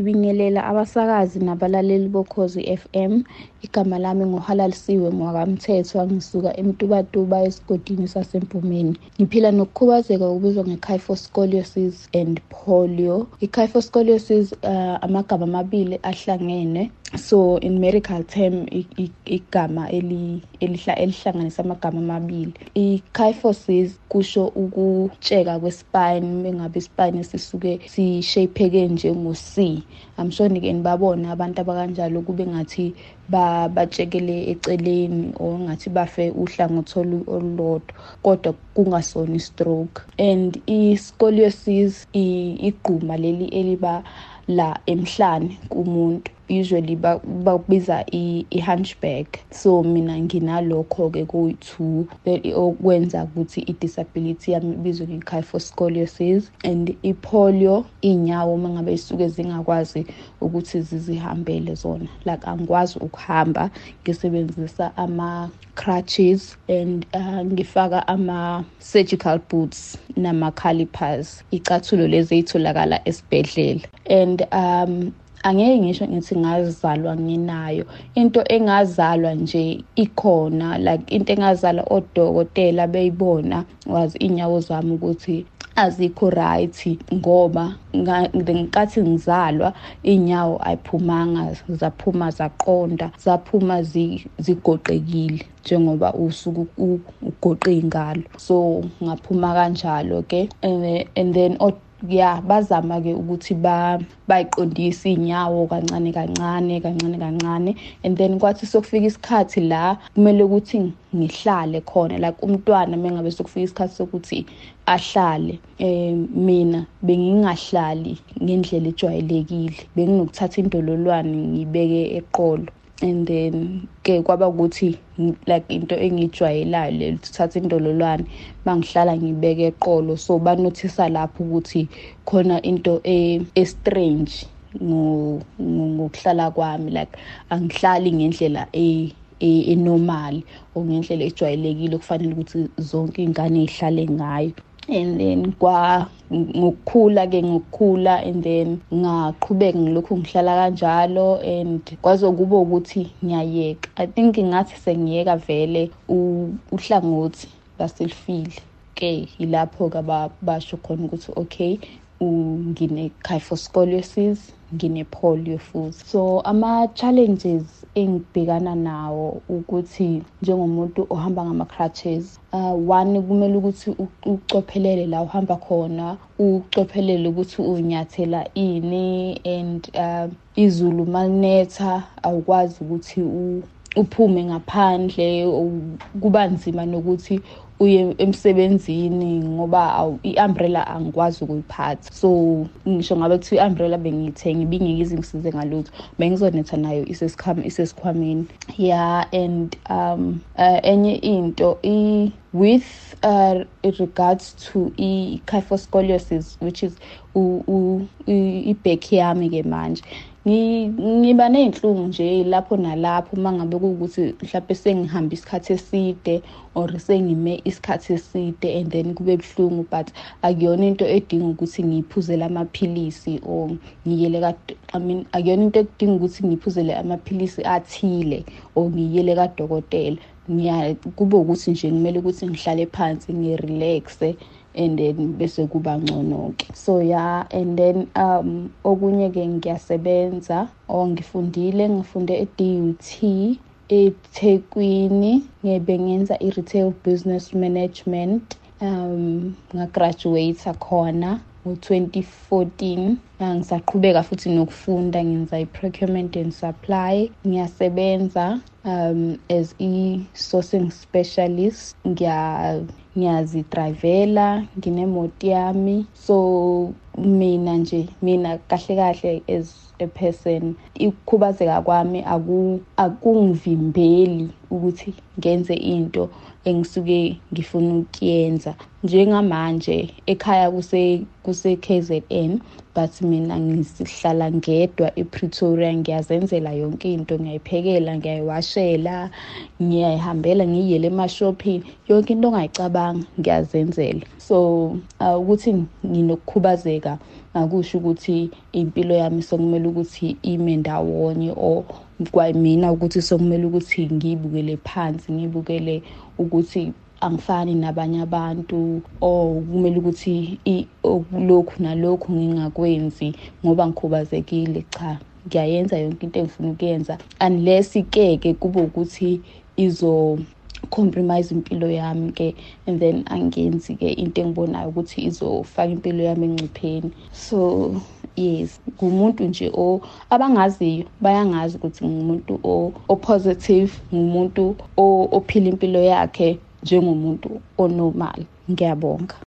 ngibingelela abasakazi nabalaleli bokhozi FM igama lami nguhalalisiwe ngwakamthethwa ngisuka emtubatuba esigodini sasempumeni. Ngiphila nokukhubazeka okubizwa nge-kyphoscoliosis and polio. I-kyphoscoliosis uh, amagama amabili ahlangene so in medical term igama elihlanganisa amagama amabili. I-kyphosis kusho ukutsheka kwespine mengabe ispine sisuke sishapheke njengo-c. I'm sure nike nibabona abantu abakanjalo kube ngathi batshekele eceleni or ngathi bafe uhlangothi olulodwa kodwa kungasona i-stroke. And i-scoliosis igquma leli eliba la emhlane kumuntu. Usually bakubiza i-hunchback. So mina nginalokho-ke kuyi-two okwenza ukuthi i-disability yami ibizwe nge-kyphoscoliosis and i-polio iy'nyawo uma ngabe isuke zingakwazi ukuthi zizihambele zona. Like angikwazi ukuhamba ngisebenzisa ama-crutches and uh, ngifaka ama-surgical boots nama-calipers. Icathulo lezi ey'tholakala esibhedlela. And um angeke ngisho ngithi ngazalwa nginayo. Into engazalwa nje ikhona like into engazalwa odokotela beyibona wazi inyawo zami ukuthi azikho right ngoba ngenkathi ngizalwa inyawo ayiphumanga zaphuma zaqonda zaphuma zigoqekile njengoba usuku ugoqe ingalo. So ngaphuma kanjalo ke and then ya bazama-ke ukuthi bayiqondise iy'nyawo kancane kancane kancane kancane. And then kwathi sokufika isikhathi la kumele ukuthi ngihlale khona. Like umntwana mengabe sokufika isikhathi sokuthi ahlale um mina bengingahlali ngendlela ejwayelekile. Benginokuthatha indololwane ngibeke eqolo. And then ke kwaba ukuthi like into engijwayelayo le thatha indololwane mangihlala ngibeke eqolo. So banothisa lapho ukuthi khona into e-strange ngokuhlala kwami. Like angihlali ngendlela enormal or ngendlela ejwayelekile okufanele ukuthi zonke iy'ngane y'hlale ngayo. And then kwa ngokukhula ke ngokukhula and then ngaqhubeka ngilokhu ngihlala kanjalo and kwaze kube ukuthi ngiyayeka. I think ngathi sengiyeka vele uhlangothi baselifile ke yilapho ke basho khona ukuthi okay ngine-kyphoscoliosis ngine-polio futhi so ama-challenges engibhekana nawo ukuthi njengomuntu ohamba ngama-crutches uh, one kumele ukuthi ucophelele la uhamba khona ucophelele ukuthi unyathela ini and uh, izulu malinetha awukwazi ukuthi uphume ngaphandle kuba nzima nokuthi uye emsebenzini ngoba i-umbrella angikwazi ukuyiphatha so ngisho ngabe kuthiwa i-umbrella bengiyithenga ibingeke izingisize ngalutho bengizonetha nayo isesikhwameni yeah and um uh, enye into with uh, regards to i-kyphoscoliosis which is i-back yami ke manje ngiba ney'nhlungu nje lapho nalapho uma ngabe kuwukuthi mhlawumpe sengihambe isikhathi eside or sengime isikhathi eside and then kube buhlungu but akuyona into edinga ukuthi ngiyiphuzele amaphilisi or ngiyele I mean akuyona into edinga ukuthi ngiyiphuzele amaphilisi athile or ngiyele kadokotela. Kube ukuthi nje kumele ukuthi ngihlale phansi ngirelaxe. And then bese kuba ngcono ke so yeah and then um okunye ke ngiyasebenza or ngifundile ngifunde e-DUT eThekwini ngebe ngenza i-retail business management. Um ngagraduate khona ngo-2014 ngisaqhubeka futhi nokufunda ngenza i-procurement and supply. Ngiyasebenza um as i-sourcing specialist. Ngiyazidrayivela nginemoti yami. So mina nje mina kahle kahle as a person ukukhubazeka kwami akungivimbeli ukuthi ngenze into engisuke ngifuna ukuyenza. Njengamanje ekhaya kuse kuse KZN but mina ngisihlala ngedwa ePretoria ngiyazenzela yonke into ngiyayiphekela ngiyayiwashela ngiyayihambela ngiyele emashophini yonke into ongayicabanga ngiyazenzela. So uh, ukuthi nginokukhubazeka akusho ukuthi impilo yami sokumele ukuthi ime ndawonye or kwamina ukuthi sokumele ukuthi ngiyibukele phansi ngibukele ukuthi angifani nabanye abantu or kumele ukuthi lokhu nalokhu ngingakwenzi ngoba ngikhubazekile cha ngiyayenza yonke into engifuna ukuyenza. Unless ke ke kube ukuthi izo compromise impilo yami ke and then angenzi ke into engibonayo ukuthi izofaka impilo yami engcupheni. So yes ngumuntu nje o abangaziyo bayangazi ukuthi ngumuntu o positive ngumuntu ophila impilo yakhe njengomuntu onormal. Ngiyabonga.